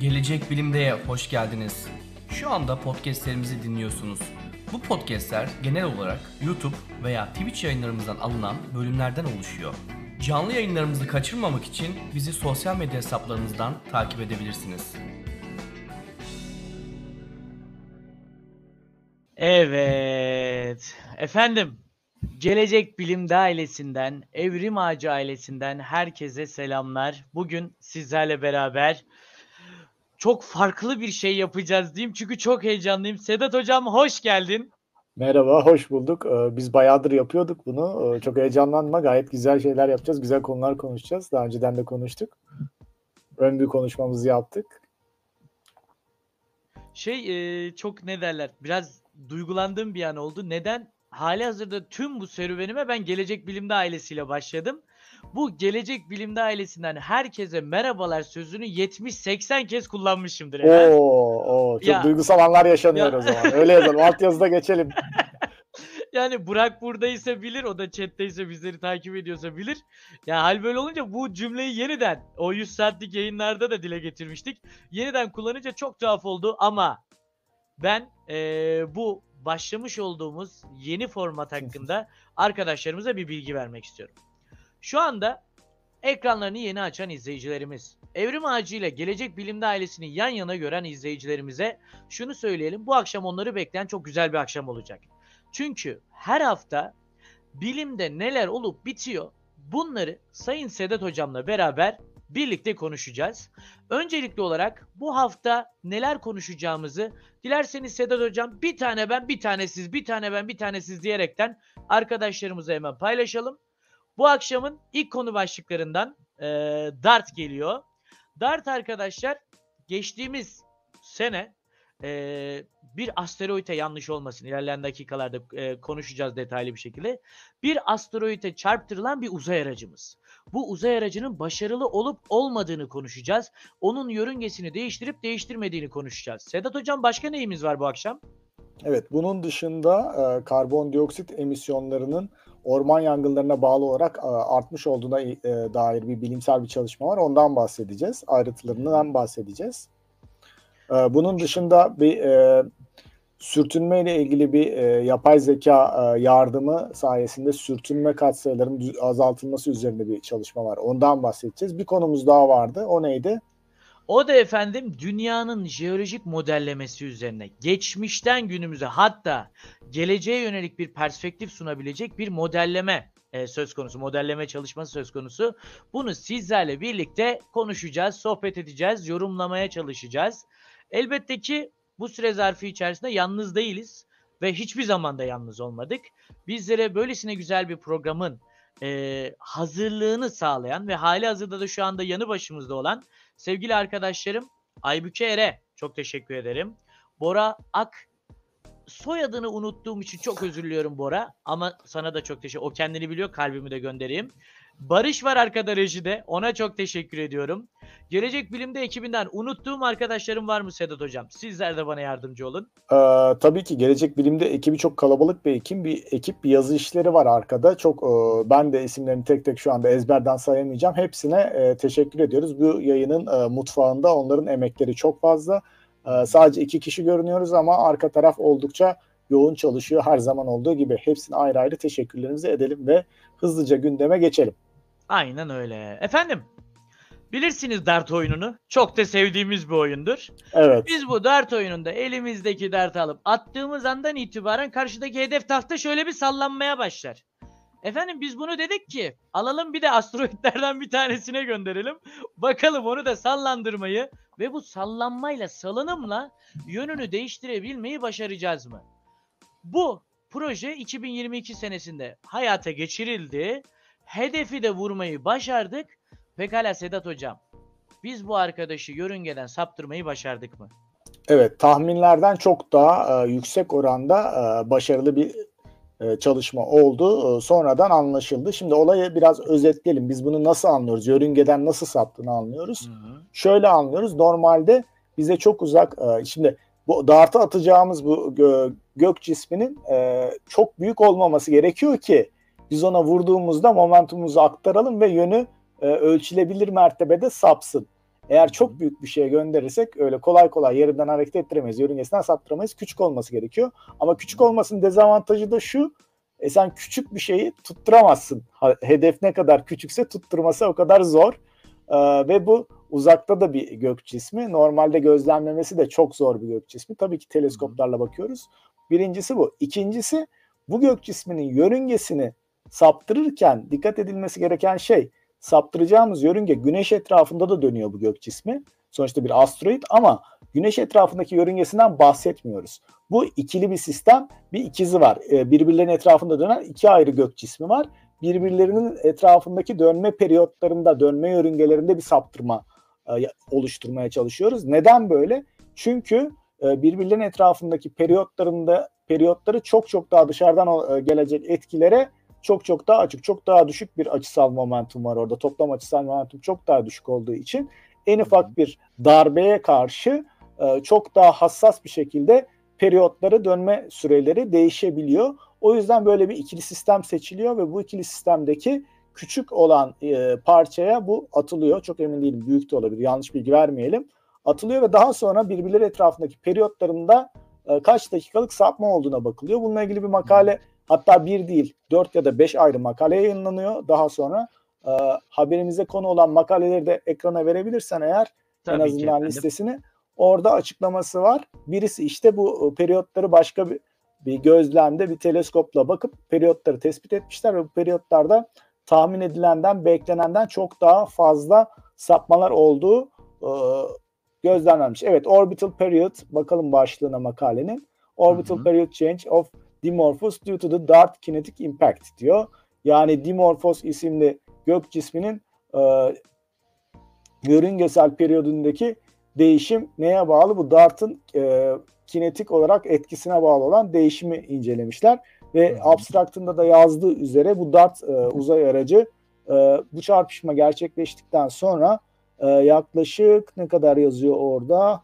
Gelecek Bilim'de hoş geldiniz. Şu anda podcastlerimizi dinliyorsunuz. Bu podcastler genel olarak YouTube veya Twitch yayınlarımızdan alınan bölümlerden oluşuyor. Canlı yayınlarımızı kaçırmamak için bizi sosyal medya hesaplarımızdan takip edebilirsiniz. Evet. Efendim, Gelecek Bilim'de ailesinden, Evrim Ağacı ailesinden herkese selamlar. Bugün sizlerle beraber çok farklı bir şey yapacağız diyeyim çünkü çok heyecanlıyım. Sedat Hocam hoş geldin. Merhaba, hoş bulduk. Ee, Biz bayağıdır yapıyorduk bunu. Ee, Çok heyecanlanma. Gayet güzel şeyler yapacağız. Güzel konular konuşacağız. Daha önceden de konuştuk. Ön bir konuşmamızı yaptık. Şey e, çok ne derler biraz duygulandığım bir an oldu. Neden? Hali hazırda tüm bu serüvenime ben Gelecek Bilim'de ailesiyle başladım. Bu Gelecek Bilim'de ailesinden herkese merhabalar sözünü 70-80 kez kullanmışımdır. herhalde. Oo, oo, çok Ya. duygusal anlar yaşanıyor Ya. o zaman. Öyle yazalım. Altyazıda geçelim. Yani Burak buradaysa bilir, o da chat'teyse bizleri takip ediyorsa bilir. Ya hal böyle olunca bu cümleyi yeniden o 100 saatlik yayınlarda da dile getirmiştik. Yeniden kullanınca çok tuhaf oldu ama ben eee, bu başlamış olduğumuz yeni format hakkında arkadaşlarımıza bir bilgi vermek istiyorum. Şu anda ekranlarını yeni açan izleyicilerimiz, Evrim Ağacı ile Gelecek Bilimde ailesini yan yana gören izleyicilerimize şunu söyleyelim. Bu akşam onları bekleyen çok güzel bir akşam olacak. Çünkü her hafta bilimde neler olup bitiyor bunları Sayın Sedat Hocam'la beraber birlikte konuşacağız. Öncelikli olarak bu hafta neler konuşacağımızı dilerseniz Sedat Hocam bir tane ben bir tane siz bir tane ben bir tane siz diyerekten arkadaşlarımıza hemen paylaşalım. Bu akşamın ilk konu başlıklarından eee, Dart geliyor. Dart arkadaşlar geçtiğimiz sene eee, bir asteroide yanlış olmasın ilerleyen dakikalarda eee, konuşacağız detaylı bir şekilde. Bir asteroide çarptırılan bir uzay aracımız. Bu uzay aracının başarılı olup olmadığını konuşacağız. Onun yörüngesini değiştirip değiştirmediğini konuşacağız. Sedat Hocam başka neyimiz var bu akşam? Evet, bunun dışında e, karbondioksit emisyonlarının orman yangınlarına bağlı olarak e, artmış olduğuna e, dair bir bilimsel bir çalışma var. Ondan bahsedeceğiz. Ayrıntılarından bahsedeceğiz. E, bunun dışında bir sürtünme ile ilgili bir yapay zeka yardımı sayesinde sürtünme katsayılarının azaltılması üzerine bir çalışma var. Ondan bahsedeceğiz. Bir konumuz daha vardı. O neydi? O da efendim dünyanın jeolojik modellemesi üzerine geçmişten günümüze hatta geleceğe yönelik bir perspektif sunabilecek bir modelleme e, söz konusu, modelleme çalışması söz konusu. Bunu sizlerle birlikte konuşacağız, sohbet edeceğiz, yorumlamaya çalışacağız. Elbette ki bu süre zarfı içerisinde yalnız değiliz ve hiçbir zaman da yalnız olmadık. Bizlere böylesine güzel bir programın e, hazırlığını sağlayan ve hali hazırda da şu anda yanı başımızda olan sevgili arkadaşlarım Aybüke Ere çok teşekkür ederim. Bora Ak soyadını unuttuğum için çok özür diliyorum Bora ama sana da çok teşekkür O kendini biliyor kalbimi de göndereyim. Barış var arkada rejide. Ona çok teşekkür ediyorum. Gelecek Bilim'de ekibinden unuttuğum arkadaşlarım var mı Sedat Hocam? Sizler de bana yardımcı olun. Ee, tabii ki Gelecek Bilim'de ekibi çok kalabalık bir ekip, bir ekip, bir yazı işleri var arkada. Çok e, ben de isimlerini tek tek şu anda ezberden sayamayacağım. Hepsine e, teşekkür ediyoruz. Bu yayının e, mutfağında onların emekleri çok fazla. E, sadece iki kişi görünüyoruz ama arka taraf oldukça yoğun çalışıyor her zaman olduğu gibi. Hepsine ayrı ayrı teşekkürlerimizi edelim ve hızlıca gündeme geçelim. Aynen öyle. Efendim bilirsiniz dart oyununu. Çok da sevdiğimiz bir oyundur. Evet. Biz bu dart oyununda elimizdeki dartı alıp attığımız andan itibaren karşıdaki hedef tahta şöyle bir sallanmaya başlar. Efendim biz bunu dedik ki alalım bir de asteroidlerden bir tanesine gönderelim. Bakalım onu da sallandırmayı ve bu sallanmayla salınımla yönünü değiştirebilmeyi başaracağız mı? Bu proje 2022 senesinde hayata geçirildi. Hedefi de vurmayı başardık. Pekala Sedat Hocam. Biz bu arkadaşı yörüngeden saptırmayı başardık mı? Evet, tahminlerden çok daha e, yüksek oranda e, başarılı bir e, çalışma oldu. E, sonradan anlaşıldı. Şimdi olayı biraz özetleyelim. Biz bunu nasıl anlıyoruz? Yörüngeden nasıl saptığını anlıyoruz. Şöyle anlıyoruz. Normalde bize çok uzak. e, şimdi bu dartı atacağımız bu gö- gök cisminin e, çok büyük olmaması gerekiyor ki biz ona vurduğumuzda momentumumuzu aktaralım ve yönü e, ölçülebilir mertebede sapsın. Eğer çok büyük bir şey gönderirsek öyle kolay kolay yerinden hareket ettiremeyiz. Yörüngesinden saptıramayız. Küçük olması gerekiyor. Ama küçük olmasının dezavantajı da şu. E sen küçük bir şeyi tutturamazsın. Hedef ne kadar küçükse tutturması o kadar zor. Ee, ve bu uzakta da bir gök cismi. Normalde gözlemlemesi de çok zor bir gök cismi. Tabii ki teleskoplarla bakıyoruz. Birincisi bu. İkincisi bu gök cisminin yörüngesini saptırırken dikkat edilmesi gereken şey saptıracağımız yörünge güneş etrafında da dönüyor bu gök cismi. Sonuçta bir asteroid ama güneş etrafındaki yörüngesinden bahsetmiyoruz. Bu ikili bir sistem, bir ikizi var. Ee, birbirlerinin etrafında dönen iki ayrı gök cismi var. Birbirlerinin etrafındaki dönme periyotlarında, dönme yörüngelerinde bir saptırma e, oluşturmaya çalışıyoruz. Neden böyle? Çünkü e, birbirlerinin etrafındaki periyotlarında periyotları çok çok daha dışarıdan e, gelecek etkilere çok çok daha açık, çok daha düşük bir açısal momentum var orada. Toplam açısal momentum çok daha düşük olduğu için en ufak bir darbeye karşı e, çok daha hassas bir şekilde periyotları dönme süreleri değişebiliyor. O yüzden böyle bir ikili sistem seçiliyor ve bu ikili sistemdeki küçük olan e, parçaya bu atılıyor. Çok emin değilim büyük de olabilir yanlış bilgi vermeyelim. Atılıyor ve daha sonra birbirleri etrafındaki periyotlarında e, kaç dakikalık sapma olduğuna bakılıyor. Bununla ilgili bir makale hatta bir değil dört ya da beş ayrı makale yayınlanıyor. Daha sonra e, haberimize konu olan makaleleri de ekrana verebilirsen eğer Tabii en azından listesini orada açıklaması var. Birisi işte bu e, periyotları başka bir, bir gözlemde bir teleskopla bakıp periyotları tespit etmişler ve bu periyotlarda tahmin edilenden beklenenden çok daha fazla sapmalar olduğu e, gözlemlenmiş. Evet orbital period bakalım başlığına makalenin. Orbital hı hı. period change of Dimorphos due to the dart kinetic impact diyor. Yani Dimorphos isimli gök cisminin e, yörüngesel periyodundaki değişim neye bağlı? Bu dartın e, kinetik olarak etkisine bağlı olan değişimi incelemişler. Ve hı abstraktında da yazdığı üzere bu dart e, uzay aracı e, bu çarpışma gerçekleştikten sonra e, yaklaşık ne kadar yazıyor orada?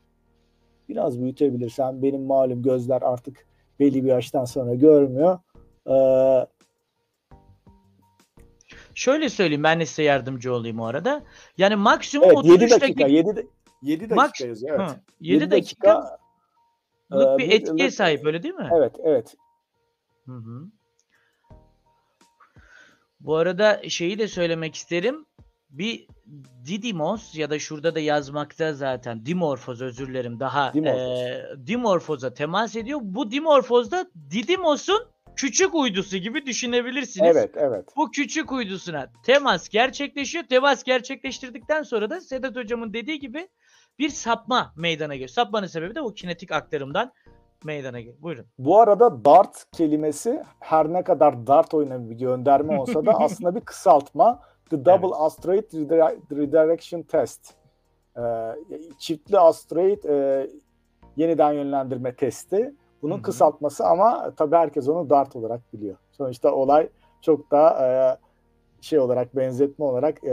Biraz büyütebilirsen benim malum gözler artık belli bir yaştan sonra görmüyor. Ee, Şöyle söyleyeyim ben de size yardımcı olayım o arada. Yani maksimum evet, 33 7 dakika, dakika 7, de, 7 dakika Max, yazıyor evet. Hı, 7, 7 dakika, dakika e, bir etkiye sahip öyle değil mi? Evet evet. Hı hı. Bu arada şeyi de söylemek isterim. Bir Didymos ya da şurada da yazmakta zaten Dimorphoz özür dilerim daha Dimorphoz. e, temas ediyor. Bu Dimorphoz'da Didymos'un küçük uydusu gibi düşünebilirsiniz. Evet, evet. Bu küçük uydusuna temas gerçekleşiyor. Temas gerçekleştirdikten sonra da Sedat hocamın dediği gibi bir sapma meydana geliyor. Sapmanın sebebi de o kinetik aktarımdan meydana geliyor. Buyurun. Bu arada dart kelimesi her ne kadar dart oyuna bir gönderme olsa da aslında bir kısaltma. The Double evet. Asteroid Redirection Test. Ee, çiftli asteroid e, yeniden yönlendirme testi. Bunun Hı-hı. kısaltması ama tabii herkes onu DART olarak biliyor. Sonuçta olay çok daha e, şey olarak benzetme olarak e,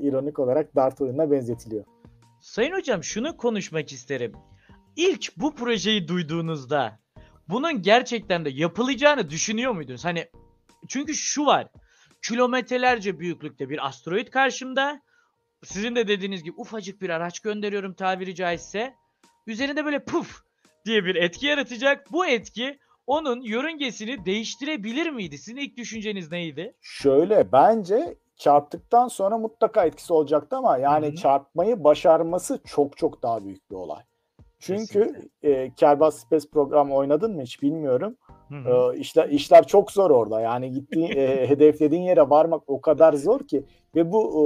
ironik olarak DART oyununa benzetiliyor. Sayın hocam şunu konuşmak isterim. İlk bu projeyi duyduğunuzda bunun gerçekten de yapılacağını düşünüyor muydunuz? Hani çünkü şu var. Kilometrelerce büyüklükte bir asteroid karşımda. Sizin de dediğiniz gibi ufacık bir araç gönderiyorum tabiri caizse. Üzerinde böyle puf diye bir etki yaratacak. Bu etki onun yörüngesini değiştirebilir miydi? Sizin ilk düşünceniz neydi? Şöyle bence çarptıktan sonra mutlaka etkisi olacaktı ama yani Hı-hı. çarpmayı başarması çok çok daha büyük bir olay. Çünkü e, Kerbas Space Program oynadın mı hiç bilmiyorum. E, işler, işler çok zor orada. Yani gittiğin e, hedeflediğin yere varmak o kadar zor ki ve bu e,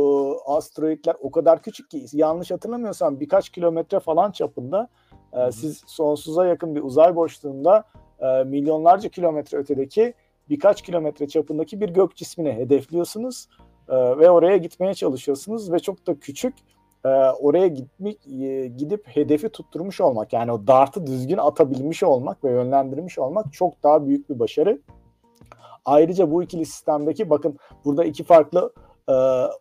asteroidler o kadar küçük ki yanlış hatırlamıyorsam birkaç kilometre falan çapında e, siz sonsuza yakın bir uzay boşluğunda e, milyonlarca kilometre ötedeki birkaç kilometre çapındaki bir gök cismini hedefliyorsunuz e, ve oraya gitmeye çalışıyorsunuz ve çok da küçük e, oraya gitmek e, gidip hedefi tutturmuş olmak yani o dartı düzgün atabilmiş olmak ve yönlendirmiş olmak çok daha büyük bir başarı. Ayrıca bu ikili sistemdeki bakın burada iki farklı e,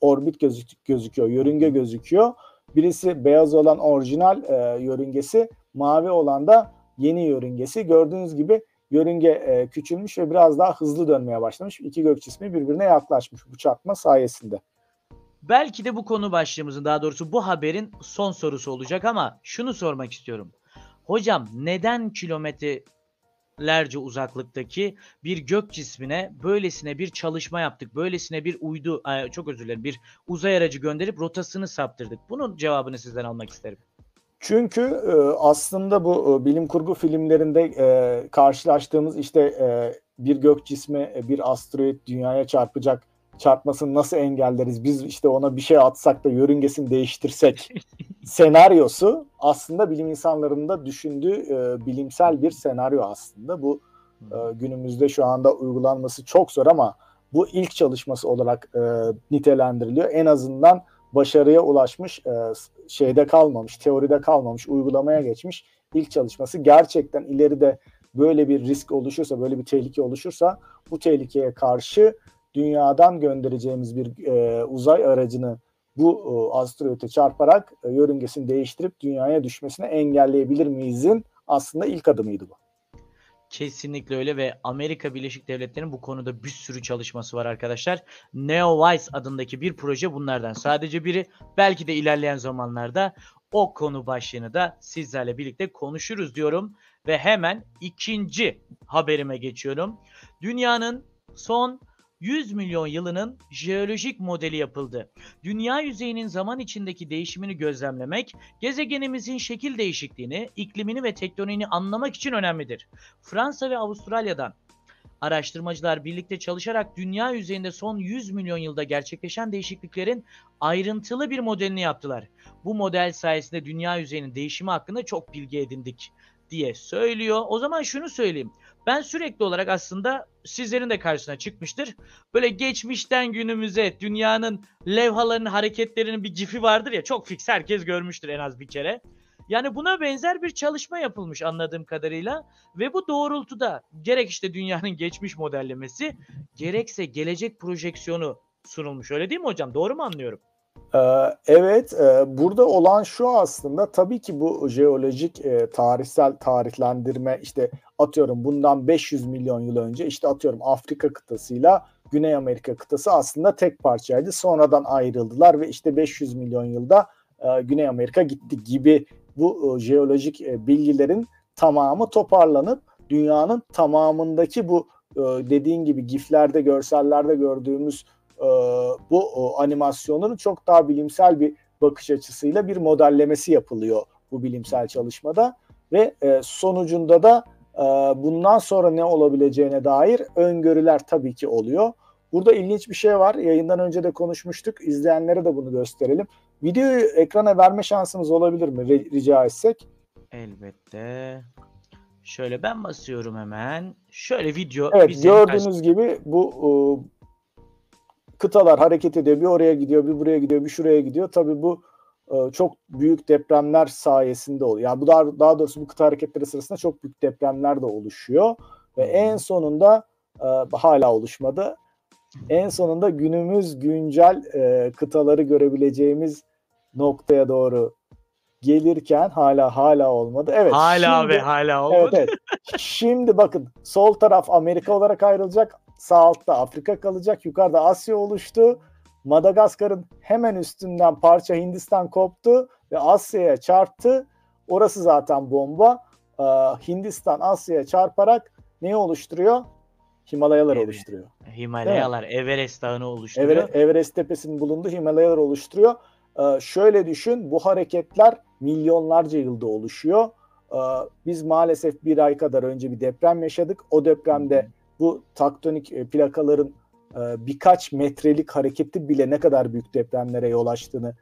orbit gözük, gözüküyor, yörünge gözüküyor. Birisi beyaz olan orijinal e, yörüngesi, mavi olan da yeni yörüngesi. Gördüğünüz gibi yörünge e, küçülmüş ve biraz daha hızlı dönmeye başlamış. İki gök cismi birbirine yaklaşmış bu çarpma sayesinde. Belki de bu konu başlığımızın daha doğrusu bu haberin son sorusu olacak ama şunu sormak istiyorum. Hocam neden kilometrelerce uzaklıktaki bir gök cismine böylesine bir çalışma yaptık? Böylesine bir uydu, çok özür dilerim, bir uzay aracı gönderip rotasını saptırdık. Bunun cevabını sizden almak isterim. Çünkü e, aslında bu e, bilim kurgu filmlerinde e, karşılaştığımız işte bir gök cismi, bir asteroid dünyaya çarpacak çarpmasını nasıl engelleriz? Biz işte ona bir şey atsak da yörüngesini değiştirsek senaryosu aslında bilim insanlarının da düşündüğü e, bilimsel bir senaryo aslında. Bu e, günümüzde şu anda uygulanması çok zor ama bu ilk çalışması olarak e, nitelendiriliyor. En azından başarıya ulaşmış, e, şeyde kalmamış, teoride kalmamış, uygulamaya geçmiş ilk çalışması. Gerçekten ileride böyle bir risk oluşursa, böyle bir tehlike oluşursa bu tehlikeye karşı dünyadan göndereceğimiz bir e, uzay aracını bu e, asteroide çarparak e, yörüngesini değiştirip dünyaya düşmesini engelleyebilir miyizin aslında ilk adımıydı bu. Kesinlikle öyle ve Amerika Birleşik Devletleri'nin bu konuda bir sürü çalışması var arkadaşlar. NeoWise adındaki bir proje bunlardan. Sadece biri belki de ilerleyen zamanlarda o konu başlığını da sizlerle birlikte konuşuruz diyorum. Ve hemen ikinci haberime geçiyorum. Dünyanın son 100 milyon yılının jeolojik modeli yapıldı. Dünya yüzeyinin zaman içindeki değişimini gözlemlemek, gezegenimizin şekil değişikliğini, iklimini ve tektoniğini anlamak için önemlidir. Fransa ve Avustralya'dan araştırmacılar birlikte çalışarak dünya yüzeyinde son 100 milyon yılda gerçekleşen değişikliklerin ayrıntılı bir modelini yaptılar. Bu model sayesinde dünya yüzeyinin değişimi hakkında çok bilgi edindik diye söylüyor. O zaman şunu söyleyeyim. Ben sürekli olarak aslında sizlerin de karşısına çıkmıştır. Böyle geçmişten günümüze dünyanın levhalarının hareketlerinin bir gifi vardır ya çok fix herkes görmüştür en az bir kere. Yani buna benzer bir çalışma yapılmış anladığım kadarıyla ve bu doğrultuda gerek işte dünyanın geçmiş modellemesi gerekse gelecek projeksiyonu sunulmuş. Öyle değil mi hocam? Doğru mu anlıyorum? Ee, evet, e, burada olan şu aslında tabii ki bu jeolojik e, tarihsel tarihlendirme işte atıyorum bundan 500 milyon yıl önce işte atıyorum Afrika kıtasıyla Güney Amerika kıtası aslında tek parçaydı. Sonradan ayrıldılar ve işte 500 milyon yılda e, Güney Amerika gitti gibi bu jeolojik bilgilerin tamamı toparlanıp dünyanın tamamındaki bu dediğin gibi giflerde, görsellerde gördüğümüz e, bu animasyonların çok daha bilimsel bir bakış açısıyla bir modellemesi yapılıyor bu bilimsel çalışmada ve e, sonucunda da e, bundan sonra ne olabileceğine dair öngörüler tabii ki oluyor. Burada ilginç bir şey var. Yayından önce de konuşmuştuk. İzleyenlere de bunu gösterelim. Videoyu ekrana verme şansımız olabilir mi? Rica etsek. Elbette. Şöyle ben basıyorum hemen. Şöyle video. Evet gördüğünüz karşı... gibi bu kıtalar hareket ediyor. Bir oraya gidiyor, bir buraya gidiyor, bir şuraya gidiyor. Tabii bu e, çok büyük depremler sayesinde oluyor. Yani bu daha, daha doğrusu bu kıta hareketleri sırasında çok büyük depremler de oluşuyor. Ve en sonunda e, hala oluşmadı. En sonunda günümüz güncel e, kıtaları görebileceğimiz noktaya doğru gelirken hala hala olmadı. Evet. Hala şimdi, ve hala olmadı. Evet, evet. şimdi bakın sol taraf Amerika olarak ayrılacak. Sağ altta Afrika kalacak. Yukarıda Asya oluştu. Madagaskar'ın hemen üstünden parça Hindistan koptu ve Asya'ya çarptı. Orası zaten bomba. Ee, Hindistan Asya'ya çarparak neyi oluşturuyor? Himalayalar evet. oluşturuyor. Himalayalar, Everest Dağı'nı oluşturuyor. Ever, Everest tepesinin bulunduğu Himalayalar oluşturuyor. Ee, şöyle düşün, bu hareketler milyonlarca yılda oluşuyor. Ee, biz maalesef bir ay kadar önce bir deprem yaşadık. O depremde bu taktonik e, plakaların e, birkaç metrelik hareketi bile ne kadar büyük depremlere yol açtığını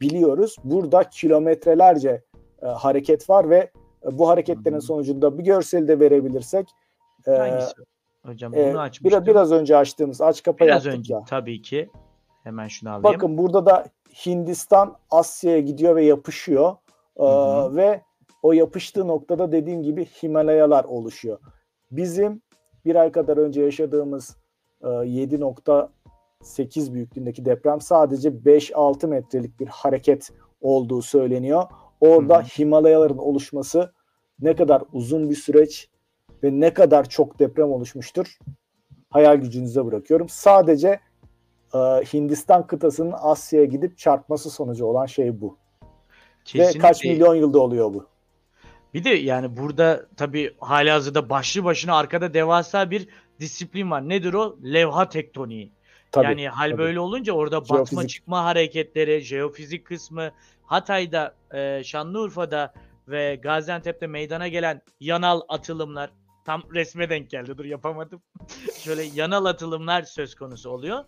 biliyoruz. Burada kilometrelerce e, hareket var ve bu hareketlerin sonucunda bir görseli de verebilirsek Hangisi? Hocam bunu e, biraz, biraz önce açtığımız aç kapa biraz önce, ya. Tabii ki. Hemen şunu alayım. Bakın burada da Hindistan Asya'ya gidiyor ve yapışıyor. Ee, ve o yapıştığı noktada dediğim gibi Himalayalar oluşuyor. Bizim bir ay kadar önce yaşadığımız e, 7.8 büyüklüğündeki deprem sadece 5-6 metrelik bir hareket olduğu söyleniyor. Orada Hı-hı. Himalayaların oluşması ne kadar uzun bir süreç ve ne kadar çok deprem oluşmuştur hayal gücünüze bırakıyorum. Sadece e, Hindistan kıtasının Asya'ya gidip çarpması sonucu olan şey bu. Ve kaç milyon yılda oluyor bu? Bir de yani burada tabii halihazırda başlı başına arkada devasa bir disiplin var. Nedir o? Levha tektoniği. Tabii, yani hal tabii. böyle olunca orada batma Jeofizik. çıkma hareketleri, jeofizik kısmı, Hatay'da, e, Şanlıurfa'da ve Gaziantep'te meydana gelen yanal atılımlar tam resme denk geldi dur yapamadım. Şöyle yanal atılımlar söz konusu oluyor.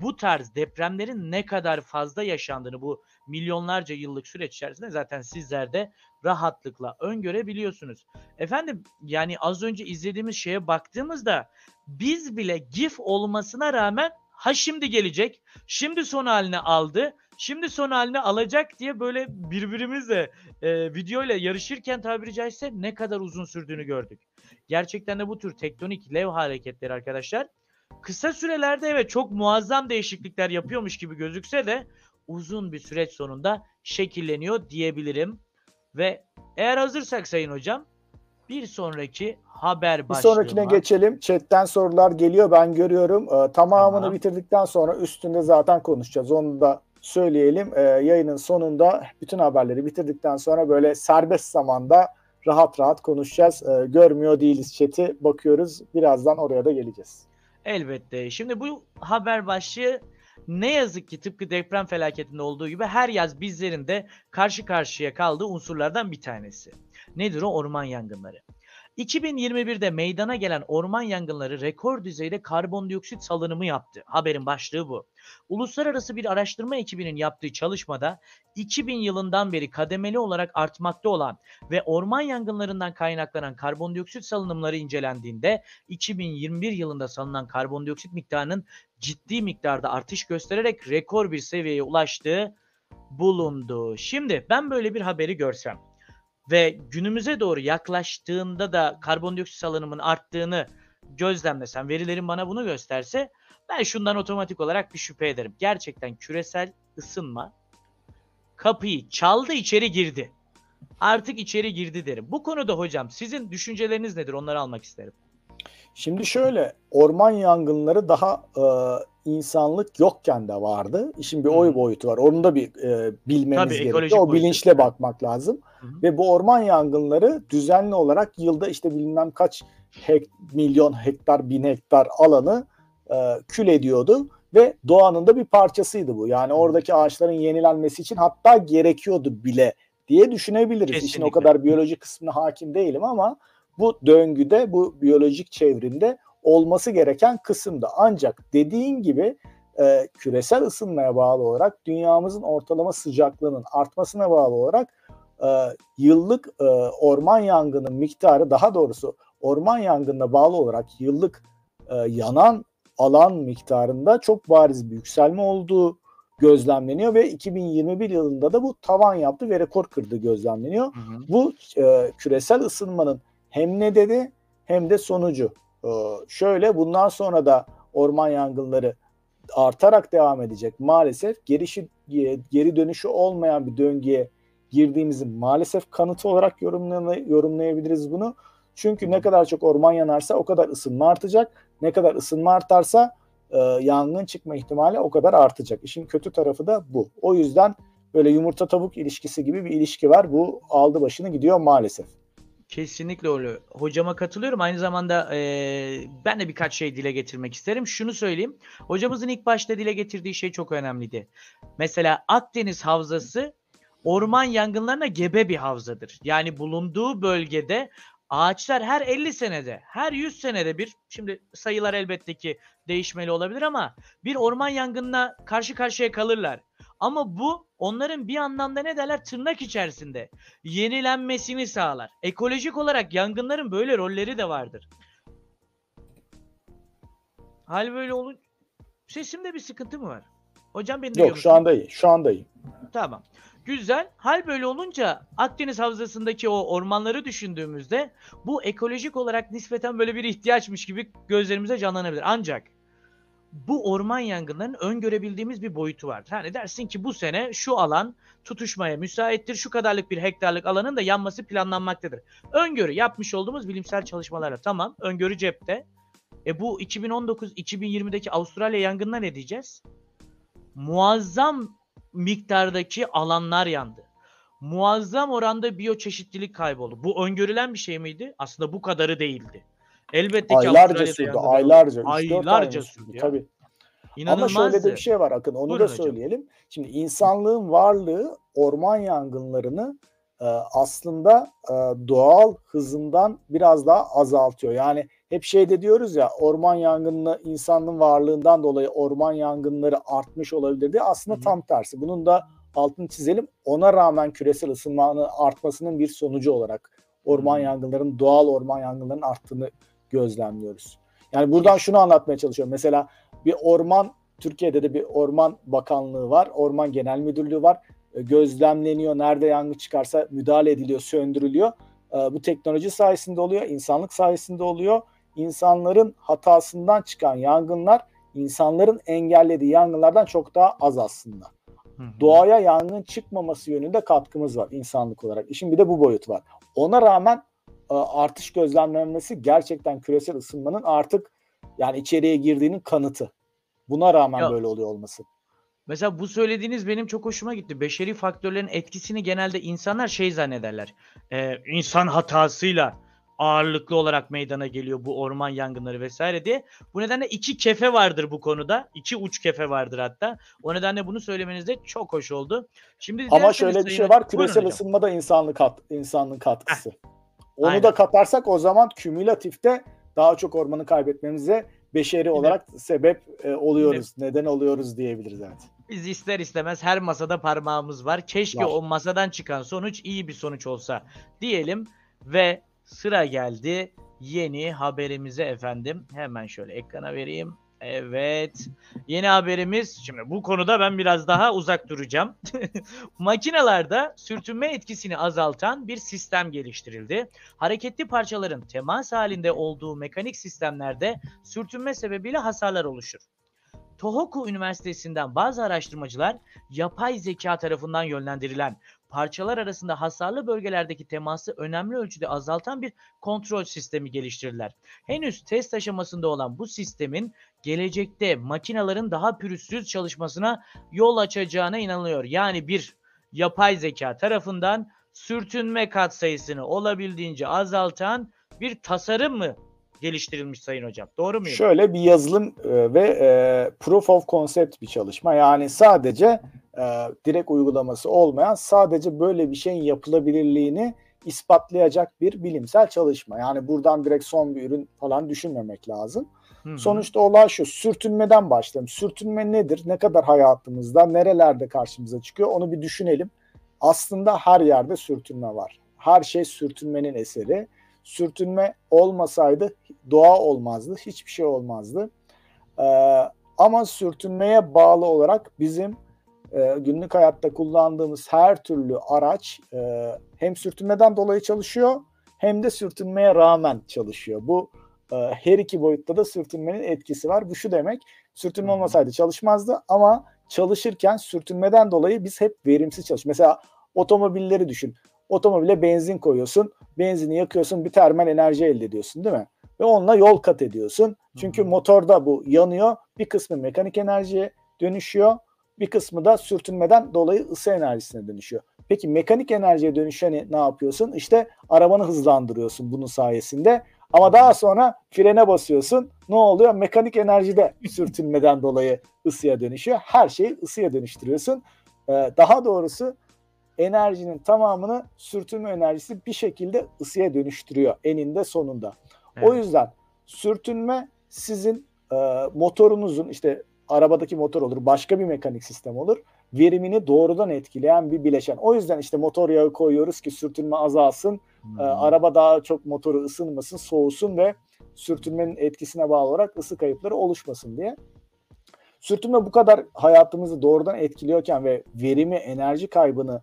Bu tarz depremlerin ne kadar fazla yaşandığını bu milyonlarca yıllık süreç içerisinde zaten sizler de rahatlıkla öngörebiliyorsunuz. Efendim yani az önce izlediğimiz şeye baktığımızda biz bile GIF olmasına rağmen ha şimdi gelecek, şimdi son haline aldı, şimdi son haline alacak diye böyle birbirimizle e, videoyla yarışırken tabiri caizse ne kadar uzun sürdüğünü gördük. Gerçekten de bu tür tektonik lev hareketleri arkadaşlar kısa sürelerde evet çok muazzam değişiklikler yapıyormuş gibi gözükse de uzun bir süreç sonunda şekilleniyor diyebilirim. Ve eğer hazırsak sayın hocam bir sonraki haber Bir başlığıma... sonrakine geçelim. Chat'ten sorular geliyor ben görüyorum. Ee, tamamını Tamam. bitirdikten sonra üstünde zaten konuşacağız. Onu da söyleyelim. Ee, yayının sonunda bütün haberleri bitirdikten sonra böyle serbest zamanda rahat rahat konuşacağız. Ee, görmüyor değiliz chat'i. Bakıyoruz. Birazdan oraya da geleceğiz. Elbette. Şimdi bu haber başlığı ne yazık ki tıpkı deprem felaketinde olduğu gibi her yaz bizlerin de karşı karşıya kaldığı unsurlardan bir tanesi. Nedir o? Orman yangınları. 2021'de meydana gelen orman yangınları rekor düzeyde karbondioksit salınımı yaptı. Haberin başlığı bu. Uluslararası bir araştırma ekibinin yaptığı çalışmada 2000 yılından beri kademeli olarak artmakta olan ve orman yangınlarından kaynaklanan karbondioksit salınımları incelendiğinde 2021 yılında salınan karbondioksit miktarının ciddi miktarda artış göstererek rekor bir seviyeye ulaştığı bulundu. Şimdi ben böyle bir haberi görsem ve günümüze doğru yaklaştığında da karbondioksit salınımının arttığını gözlemlesem, verilerin bana bunu gösterse ben şundan otomatik olarak bir şüphe ederim. Gerçekten küresel ısınma kapıyı çaldı içeri girdi. Artık içeri girdi derim. Bu konuda hocam sizin düşünceleriniz nedir? Onları almak isterim. Şimdi şöyle orman yangınları daha e, insanlık yokken de vardı. İşin bir oy boyutu var. Onu da bir e, bilmemiz Tabii, gerekiyor. O boyutu. bilinçle bakmak lazım. Hı hı. Ve bu orman yangınları düzenli olarak yılda işte bilmem kaç hek, milyon hektar, bin hektar alanı e, kül ediyordu ve doğanın da bir parçasıydı bu. Yani oradaki ağaçların yenilenmesi için hatta gerekiyordu bile diye düşünebiliriz. İşin o Kesinlikle. kadar biyolojik kısmına hakim değilim ama bu döngüde, bu biyolojik çevrimde olması gereken kısımda. Ancak dediğin gibi e, küresel ısınmaya bağlı olarak dünyamızın ortalama sıcaklığının artmasına bağlı olarak e, yıllık e, orman yangının miktarı daha doğrusu orman yangınına bağlı olarak yıllık e, yanan alan miktarında çok bariz bir yükselme olduğu gözlemleniyor ve 2021 yılında da bu tavan yaptı ve rekor kırdığı gözlemleniyor. Hı hı. Bu e, küresel ısınmanın hem nedeni hem de sonucu. E, şöyle bundan sonra da orman yangınları artarak devam edecek. Maalesef gerişi, geri dönüşü olmayan bir döngüye girdiğimizin maalesef kanıtı olarak yorumlay- yorumlayabiliriz bunu. Çünkü ne kadar çok orman yanarsa o kadar ısınma artacak. Ne kadar ısınma artarsa e, yangın çıkma ihtimali o kadar artacak. İşin kötü tarafı da bu. O yüzden böyle yumurta tavuk ilişkisi gibi bir ilişki var. Bu aldı başını gidiyor maalesef. Kesinlikle öyle. Hocama katılıyorum. Aynı zamanda eee, ben de birkaç şey dile getirmek isterim. Şunu söyleyeyim. Hocamızın ilk başta dile getirdiği şey çok önemliydi. Mesela Akdeniz Havzası orman yangınlarına gebe bir havzadır. Yani bulunduğu bölgede ağaçlar her 50 senede, her 100 senede bir, şimdi sayılar elbette ki değişmeli olabilir ama bir orman yangınına karşı karşıya kalırlar. Ama bu onların bir anlamda ne derler tırnak içerisinde yenilenmesini sağlar. Ekolojik olarak yangınların böyle rolleri de vardır. Hal böyle olun. Sesimde bir sıkıntı mı var? Hocam beni duyuyor Yok şu anda iyi. Şu anda iyi. Tamam. Güzel. Hal böyle olunca Akdeniz Havzası'ndaki o ormanları düşündüğümüzde bu ekolojik olarak nispeten böyle bir ihtiyaçmış gibi gözlerimize canlanabilir. Ancak bu orman yangınlarının öngörebildiğimiz bir boyutu var. Yani dersin ki bu sene şu alan tutuşmaya müsaittir. Şu kadarlık bir hektarlık alanın da yanması planlanmaktadır. Öngörü yapmış olduğumuz bilimsel çalışmalarla tamam. Öngörü cepte. E bu 2019-2020'deki Avustralya yangınına ne diyeceğiz? muazzam miktardaki alanlar yandı. Muazzam oranda biyoçeşitlilik kayboldu. Bu öngörülen bir şey miydi? Aslında bu kadarı değildi. Elbette ki aylarca sürdü, aylarca. Aylarca sürdü ya. Tabii. Ama şöyle de bir şey var Akın, onu Buyurun da hocam. söyleyelim. Şimdi insanlığın varlığı orman yangınlarını e, aslında e, doğal hızından biraz daha azaltıyor. Yani hep şeyde diyoruz ya orman yangını insanlığın varlığından dolayı orman yangınları artmış olabilir diye aslında Hı hı. tam tersi. Bunun da altını çizelim. Ona rağmen küresel ısınmanın artmasının bir sonucu olarak orman yangınlarının doğal orman yangınlarının arttığını gözlemliyoruz. Yani buradan şunu anlatmaya çalışıyorum. Mesela bir orman Türkiye'de de bir orman bakanlığı var. Orman genel müdürlüğü var. E, Gözlemleniyor. Nerede yangın çıkarsa müdahale ediliyor, söndürülüyor. E, Bu teknoloji sayesinde oluyor. insanlık sayesinde oluyor. İnsanların hatasından çıkan yangınlar insanların engellediği yangınlardan çok daha az aslında. Hı hı. Doğaya yangın çıkmaması yönünde katkımız var insanlık olarak. İşin bir de bu boyut var. Ona rağmen e, artış gözlemlenmesi gerçekten küresel ısınmanın artık yani içeriye girdiğinin kanıtı. Buna rağmen Ya- böyle oluyor olması. Mesela bu söylediğiniz benim çok hoşuma gitti. Beşeri faktörlerin etkisini genelde insanlar şey zannederler. Ee, insan hatasıyla ağırlıklı olarak meydana geliyor bu orman yangınları vesaire diye. Bu nedenle iki kefe vardır bu konuda. İki uç kefe vardır hatta. O nedenle bunu söylemeniz de çok hoş oldu. Şimdi Ama şöyle bir şey var. Küresel ısınma da insanlık kat, insanlığın katkısı. Onu aynen. da katarsak o zaman kümülatifte daha çok ormanı kaybetmemize beşeri olarak sebep e, oluyoruz. Neden oluyoruz diyebiliriz evet. Biz ister istemez her masada parmağımız var. Keşke Var. o masadan çıkan sonuç iyi bir sonuç olsa diyelim ve sıra geldi yeni haberimize efendim. Hemen şöyle ekrana vereyim. Evet. Yeni haberimiz şimdi bu konuda ben biraz daha uzak duracağım. Makinalarda sürtünme etkisini azaltan bir sistem geliştirildi. Hareketli parçaların temas halinde olduğu mekanik sistemlerde sürtünme sebebiyle hasarlar oluşur. Tohoku Üniversitesi'nden bazı araştırmacılar yapay zeka tarafından yönlendirilen parçalar arasında hasarlı bölgelerdeki teması önemli ölçüde azaltan bir kontrol sistemi geliştirdiler. Henüz test aşamasında olan bu sistemin gelecekte makinaların daha pürüzsüz çalışmasına yol açacağına inanılıyor. Yani bir yapay zeka tarafından sürtünme katsayısını olabildiğince azaltan bir tasarım mı geliştirilmiş Sayın Hocam? Doğru muyum? Şöyle bir yazılım e, ve e, proof of concept bir çalışma. Yani sadece e, direkt uygulaması olmayan sadece böyle bir şeyin yapılabilirliğini ispatlayacak bir bilimsel çalışma. Yani buradan direkt son bir ürün falan düşünmemek lazım. Hı hı. Sonuçta olay şu sürtünmeden başlayalım. Sürtünme nedir? Ne kadar hayatımızda, nerelerde karşımıza çıkıyor onu bir düşünelim. Aslında her yerde sürtünme var. Her şey sürtünmenin eseri. Sürtünme olmasaydı doğa olmazdı, hiçbir şey olmazdı. Ee, ama sürtünmeye bağlı olarak bizim e, günlük hayatta kullandığımız her türlü araç e, hem sürtünmeden dolayı çalışıyor hem de sürtünmeye rağmen çalışıyor. Bu e, her iki boyutta da sürtünmenin etkisi var. Bu şu demek, sürtünme olmasaydı çalışmazdı ama çalışırken sürtünmeden dolayı biz hep verimsiz çalışıyoruz. Mesela otomobilleri düşün. Otomobile benzin koyuyorsun, benzini yakıyorsun, bir termal enerji elde ediyorsun değil mi? Ve onunla yol kat ediyorsun. Çünkü motorda bu yanıyor. Bir kısmı mekanik enerjiye dönüşüyor. Bir kısmı da sürtünmeden dolayı ısı enerjisine dönüşüyor. Peki mekanik enerjiye dönüşeni ne yapıyorsun? İşte arabanı hızlandırıyorsun bunun sayesinde. Ama daha sonra frene basıyorsun. Ne oluyor? Mekanik enerjide sürtünmeden dolayı ısıya dönüşüyor. Her şeyi ısıya dönüştürüyorsun. Ee, daha doğrusu enerjinin tamamını sürtünme enerjisi bir şekilde ısıya dönüştürüyor eninde sonunda. O Evet. yüzden sürtünme sizin e, motorunuzun işte arabadaki motor olur, başka bir mekanik sistem olur. Verimini doğrudan etkileyen bir bileşen. O yüzden işte motor yağı koyuyoruz ki sürtünme azalsın. E, araba daha çok motoru ısınmasın, soğusun ve sürtünmenin etkisine bağlı olarak ısı kayıpları oluşmasın diye. Sürtünme bu kadar hayatımızı doğrudan etkiliyorken ve verimi, enerji kaybını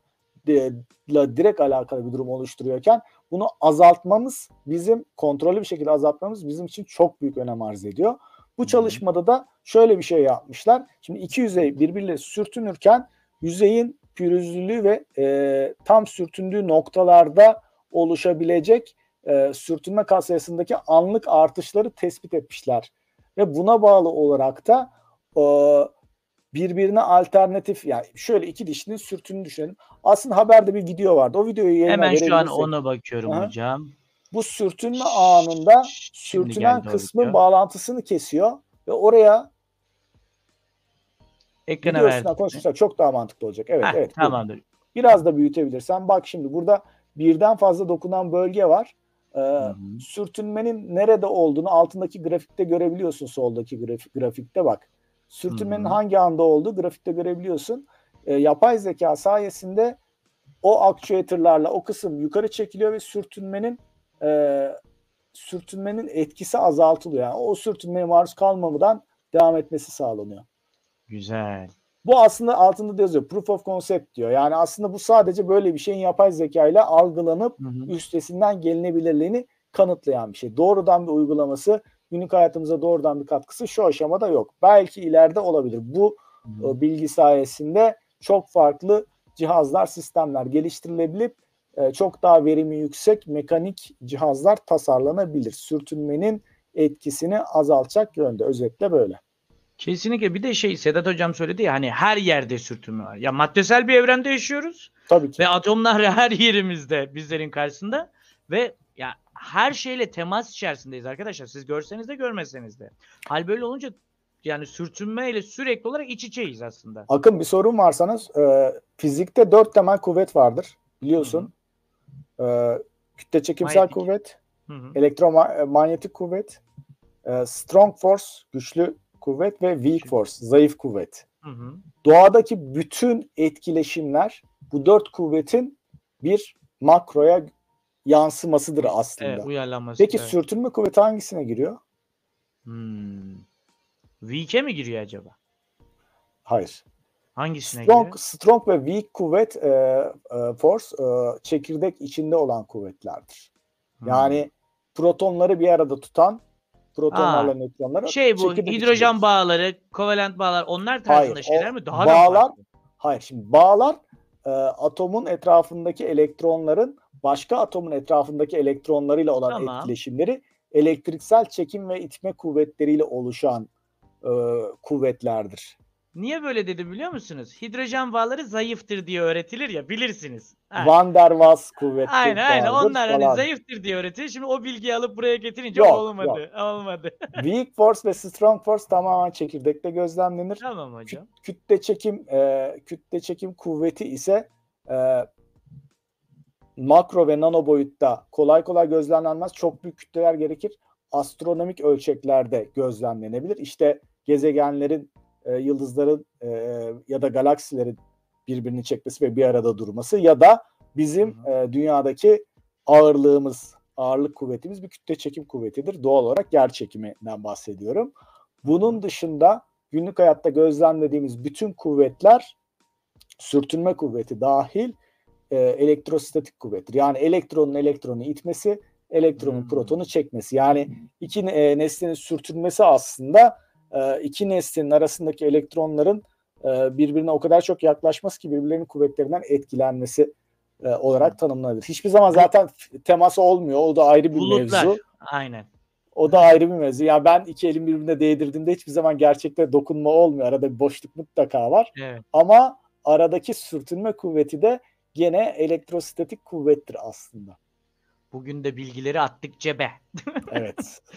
la direkt alakalı bir durum oluşturuyorken bunu azaltmamız bizim kontrollü bir şekilde azaltmamız bizim için çok büyük önem arz ediyor. Bu Hı. çalışmada da şöyle bir şey yapmışlar. Şimdi iki yüzey birbiriyle sürtünürken yüzeyin pürüzlülüğü ve e, tam sürtündüğü noktalarda oluşabilecek e, sürtünme katsayısındaki anlık artışları tespit etmişler. Ve buna bağlı olarak da e, birbirine alternatif yani şöyle iki dişinin sürtünü düşünelim. Aslında haberde bir video vardı. O videoyu yayına Hemen şu an ona bakıyorum Aha. hocam. bu sürtünme anında Şimdi sürtünen kısmın bağlantısını kesiyor ve oraya Ekrana video verdim. üstünden konuşursak çok daha mantıklı olacak. Evet, Heh, evet. buyurun. tamamdır. Biraz da büyütebilirsen. Bak şimdi burada birden fazla dokunan bölge var. Ee, sürtünmenin nerede olduğunu altındaki grafikte görebiliyorsun soldaki graf- grafikte bak. Sürtünmenin Hı hı. hangi anda olduğu grafikte görebiliyorsun. Ee, yapay zeka sayesinde o actuator'larla o kısım yukarı çekiliyor ve sürtünmenin e, sürtünmenin etkisi azaltılıyor. Yani o sürtünmeye maruz kalmamadan devam etmesi sağlanıyor. Güzel. Bu aslında altında da yazıyor. Proof of concept diyor. Yani aslında bu sadece böyle bir şeyin yapay zeka ile algılanıp Hı hı. üstesinden gelinebilirliğini kanıtlayan bir şey. Doğrudan bir uygulaması, günlük hayatımıza doğrudan bir katkısı şu aşamada yok. Belki ileride olabilir. Bu Hı bilgi sayesinde çok farklı cihazlar, sistemler geliştirilebilip e, çok daha verimi yüksek mekanik cihazlar tasarlanabilir. Sürtünmenin etkisini azaltacak yönde. Özetle böyle. Kesinlikle bir de şey Sedat hocam söyledi ya hani her yerde sürtünme var. Ya maddesel bir evrende yaşıyoruz Tabii ki. ve atomlar her yerimizde bizlerin karşısında ve ya her şeyle temas içerisindeyiz arkadaşlar. Siz görseniz de görmeseniz de. Hal böyle olunca yani sürtünmeyle sürekli olarak iç içeyiz aslında. Akın bir sorun var sana. Ee, fizikte dört temel kuvvet vardır. Biliyorsun. Ee, kütle çekimsel Manyetik. kuvvet, elektromanyetik kuvvet, e, strong force, güçlü kuvvet ve weak force, zayıf kuvvet. Hı hı. Doğadaki bütün etkileşimler bu dört kuvvetin bir makroya yansımasıdır aslında. Evet, uyarlanması. Peki evet. sürtünme kuvveti hangisine giriyor? Hmm. Weak'e mi giriyor acaba? Hayır. Hangisine Strong, giriyor? strong ve weak kuvvet e, e, force e, çekirdek içinde olan kuvvetlerdir. Hmm. Yani protonları bir arada tutan protonlarla nötronları şey bu hidrojen bağları, kovalent bağlar onlar tarzında Hayır, şeyler o mi? Daha da bağlar- farklı? Hayır şimdi bağlar e, atomun etrafındaki elektronların başka atomun etrafındaki elektronlarıyla olan Tamam. etkileşimleri elektriksel çekim ve itme kuvvetleriyle oluşan e, kuvvetlerdir. Niye böyle dedi biliyor musunuz? Hidrojen bağları zayıftır diye öğretilir ya bilirsiniz. Ha. Van der Waals kuvveti Aynen aynen onlar hani falan. zayıftır diye öğretilir. Şimdi o bilgiyi alıp buraya getirince Yok, olmadı. Olmadı. Weak force ve strong force tamamen çekirdekte gözlemlenir. tamam hocam. Küt- kütle çekim e, kütle çekim kuvveti ise e, makro ve nano boyutta kolay kolay gözlemlenmez. Çok büyük kütleler gerekir. Astronomik ölçeklerde gözlemlenebilir. İşte gezegenlerin, e, yıldızların e, ya da galaksilerin birbirini çekmesi ve bir arada durması ya da bizim e, dünyadaki ağırlığımız, ağırlık kuvvetimiz bir kütle çekim kuvvetidir. Doğal olarak yer çekiminden bahsediyorum. Bunun dışında günlük hayatta gözlemlediğimiz bütün kuvvetler sürtünme kuvveti dahil e, elektrostatik kuvvettir. Yani elektronun elektronu itmesi, elektronun Hmm. protonu çekmesi. Yani iki e, nesnenin sürtünmesi aslında e, iki nesnenin arasındaki elektronların e, birbirine o kadar çok yaklaşması ki birbirlerinin kuvvetlerinden etkilenmesi e, olarak tanımlanabilir. Hiçbir zaman zaten temas olmuyor. O da ayrı bir Bulutlar. mevzu. Aynen. O da ayrı bir mevzu. Ya ben iki elim birbirine değdirdiğimde hiçbir zaman gerçekte dokunma olmuyor. Arada bir boşluk mutlaka var. Evet. Ama aradaki sürtünme kuvveti de gene elektrostatik kuvvettir aslında. Bugün de bilgileri attık cebe. Evet.